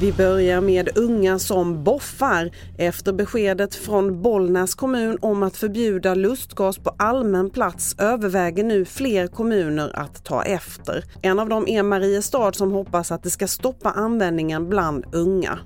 Vi börjar med unga som boffar. Efter beskedet från Bollnäs kommun om att förbjuda lustgas på allmän plats överväger nu fler kommuner att ta efter. En av dem är Mariestad som hoppas att det ska stoppa användningen bland unga.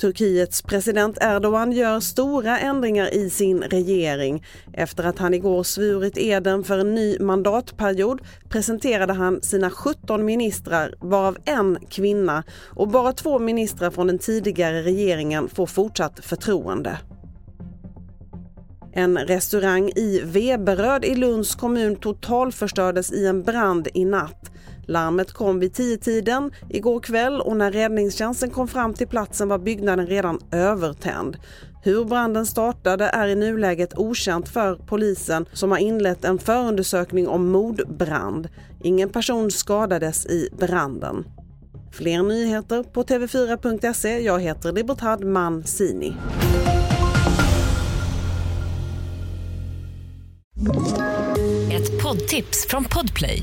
Turkiets president Erdogan gör stora ändringar i sin regering. Efter att han igår svurit eden för en ny mandatperiod presenterade han sina 17 ministrar, varav en kvinna och bara två ministrar från den tidigare regeringen får fortsatt förtroende. En restaurang i Veberöd i Lunds kommun totalförstördes i en brand i natt. Larmet kom vid tiden igår kväll och när räddningstjänsten kom fram till platsen var byggnaden redan övertänd. Hur branden startade är i nuläget okänt för polisen som har inlett en förundersökning om mordbrand. Ingen person skadades i branden. Fler nyheter på tv4.se. Jag heter Libertad Mancini. Ett poddtips från Podplay.